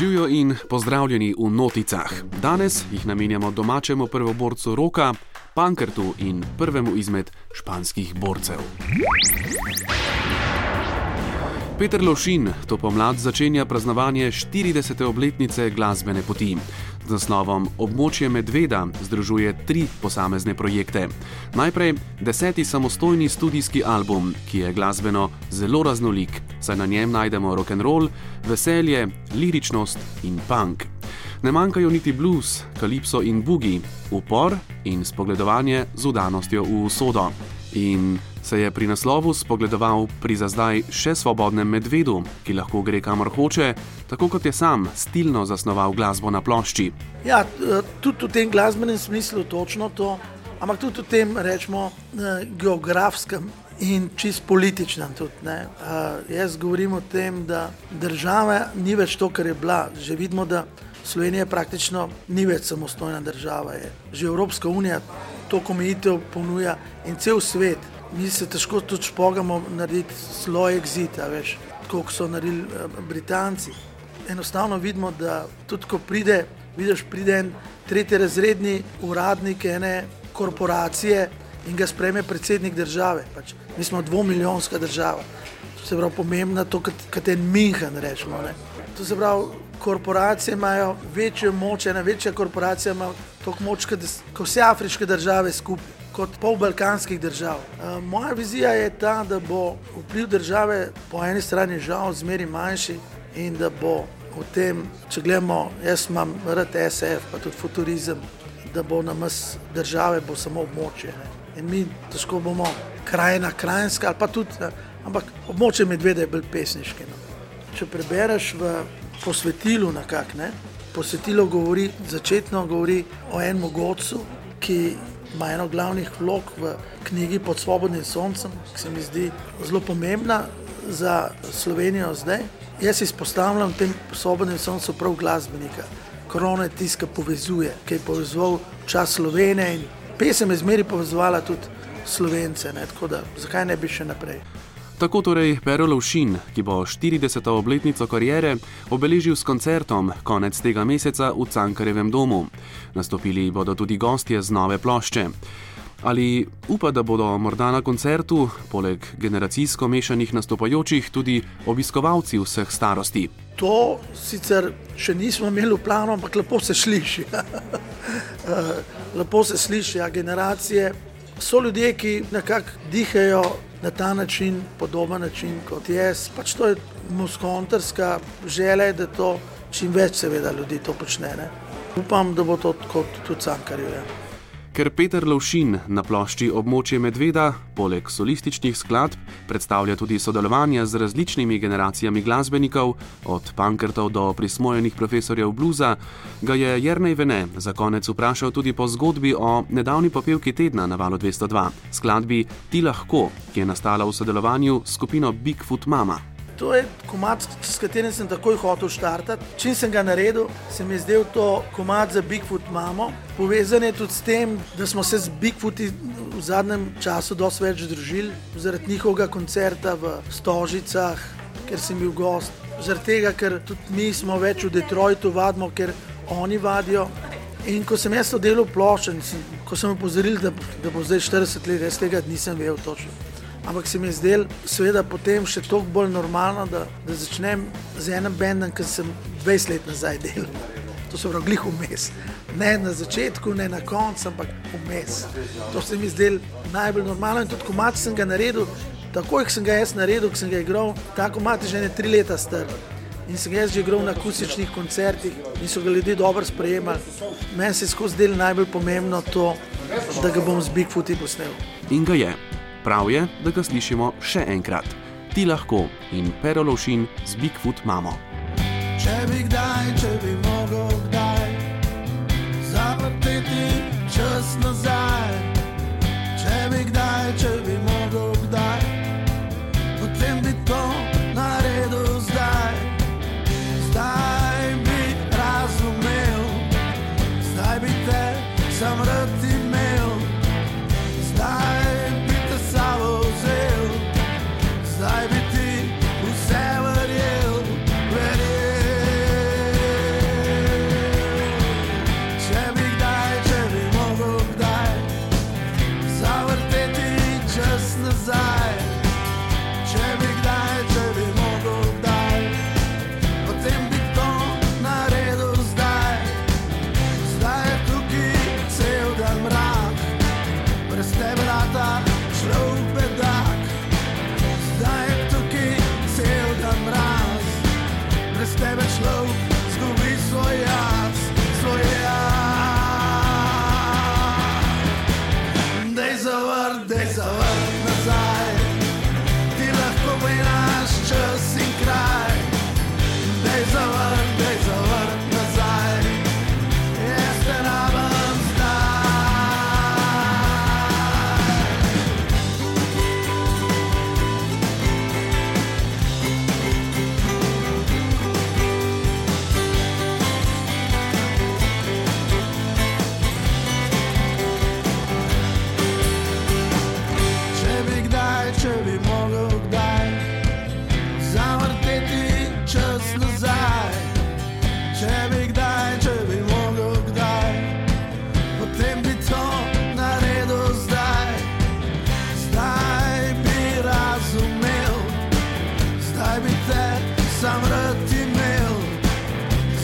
Živijo in pozdravljeni v noticah. Danes jih namenjamo domačemu prvoborcu Roka, Pankrtu in prvemu izmed španskih borcev. Peter Lošin to pomlad začenja praznovanje 40. obletnice glasbene poti. Z naslovom Območje Medveda združuje tri posamezne projekte. Najprej deseti samostojni studijski album, ki je glasbeno zelo raznolik, saj na njem najdemo rock and roll, veselje, liričnost in punk. Ne manjkajo niti blues, kalipso in bugi, upor in spogledovanje z udanostjo v usodo. In se je pri naslovu spogledoval pri za zdaj še svobodnem medvedu, ki lahko gre kamor hoče, tako kot je sam stilno zasnoval glasbo na plošči. Ja, tudi v tem glasbenem smislu točno to, ampak tudi v tem rečemo geografskem. In čist političnem tudi. Uh, jaz govorim o tem, da država ni več to, kar je bila. Že vidimo, da Slovenija praktično ni več samostojna država. Je. Že Evropska unija to komitev ponuja in cel svet mi se težko tudi špogamo narediti sloj exita, veš, kot so naredili Britanci. Enostavno vidimo, da tudi ko pride, vidiš, pride en tretji razredni uradnik ene korporacije in ga spreme predsednik države. Pač, mi smo dvomilijonska država. Se pravi pomembno, to kot en Minhen rečemo. Ne. To se pravi, korporacije imajo večjo moč, ena večja korporacija ima toliko moč, kot vse afriške države skupaj kot pol balkanskih držav. Uh, moja vizija je ta, da bo vpliv države po eni strani žal zmeri manjši in da bo v tem, če gledamo, jaz imam rad SF, pa tudi futurizem, da bo na mas države bo samo območje. Ne. In mi težko bomo krajina, krajinska ali pa tudi, ne, ampak območje medvede je bolj pesniški. No. Če prebereš v posvetilu na kak, ne, posvetilo govori, začetno govori o enem mogocu, ki ima eno glavnih vlog v knjigi Pod svobodnim soncem, ki se mi zdi zelo pomembna za Slovenijo zdaj. Jaz izpostavljam tem svobodnem soncu prav glasbenika. Korona je tiska povezuje, ki je povezoval čas Slovenije in pesem je zmeri povezovala tudi Slovence, ne? tako da zakaj ne bi še naprej. Tako torej Perolov Šin, ki bo 40. obletnico karijere obeležil s koncertom konec tega meseca v Cankarevem domu. Nastopili bodo tudi gostje z nove plošče. Ali upa, da bodo morda na koncertu, poleg generacijsko mešanih nastopajočih, tudi obiskovalci vseh starosti? To sicer še nismo imeli v planu, ampak lepo se sliši. lepo se sliši, a generacije so ljudje, ki nekako dihajo na ta način, podoben način kot jaz. Pač to je muskontarska želja, da to čim več, seveda, ljudi to počne. Ne? Upam, da bo to kot tudi Cankarju. Ja. Ker Peter Lovšin na plošči območje Medveda, poleg solističnih skladb, predstavlja tudi sodelovanje z različnimi generacijami glasbenikov, od pankrtov do prismojenih profesorjev bluza, ga je Jrnej Vene za konec vprašal tudi po zgodbi o nedavni popevki tedna na valu 202, skladbi Ti lahko, ki je nastala v sodelovanju s skupino Bigfoot Mama. To je komat, s katerim sem takoj hotel štartati. Čim sem ga naredil, se mi je zdel to komat za Bigfoot mamo. Povezan je tudi s tem, da smo se z Bigfooti v zadnjem času dosti več družili, zaradi njihovega koncerta v Stožicah, ker sem bil gost. Zaradi tega, ker tudi mi smo več v Detroitu vadimo, ker oni vadijo. In ko sem jaz to delal ploščen, ko sem opozoril, da, da bo zdaj 40 let, jaz tega nisem vedel točno ampak se mi je zdelo, seveda, potem še toliko bolj normalno, da, da začnem z enim bendom, ki sem 20 let nazaj delal. To so pravi vmes. Ne na začetku, ne na koncu, ampak vmes. To se mi je zdelo najbolj normalno in tudi komat sem ga naredil. Tako kot sem ga jaz naredil, ko sem ga igral, tako imate že ne tri leta star. In sem jaz že igral na akustičnih koncertih in so ga ljudje dobro sprejemali. Meni se je skozi del najbolj pomembno to, da ga bom z Bigfooti posnel. In ga je. Prav je, da ga slišimo še enkrat. Ti lahko in Perolovšin z Bigfoot mamo. Če bi kdaj, če bi mogel kdaj zavrteti čas nazaj, sem rad imel,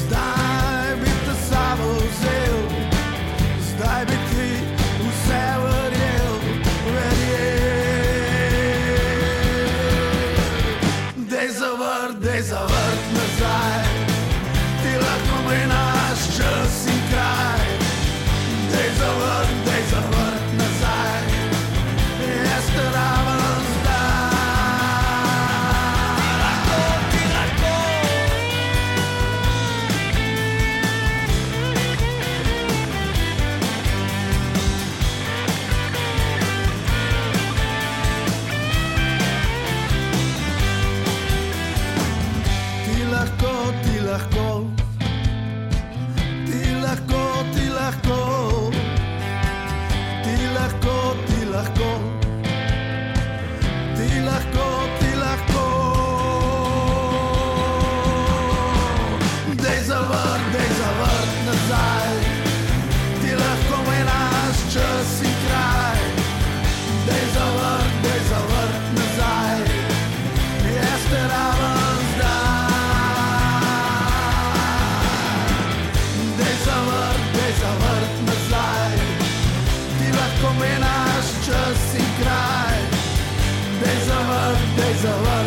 zdaj bi te samo vzel, zdaj bi ti vse verjel, verjel. Dej zavrt, dej zavrt nazaj, ti lahko bi nam. Ti lahko, ti Dej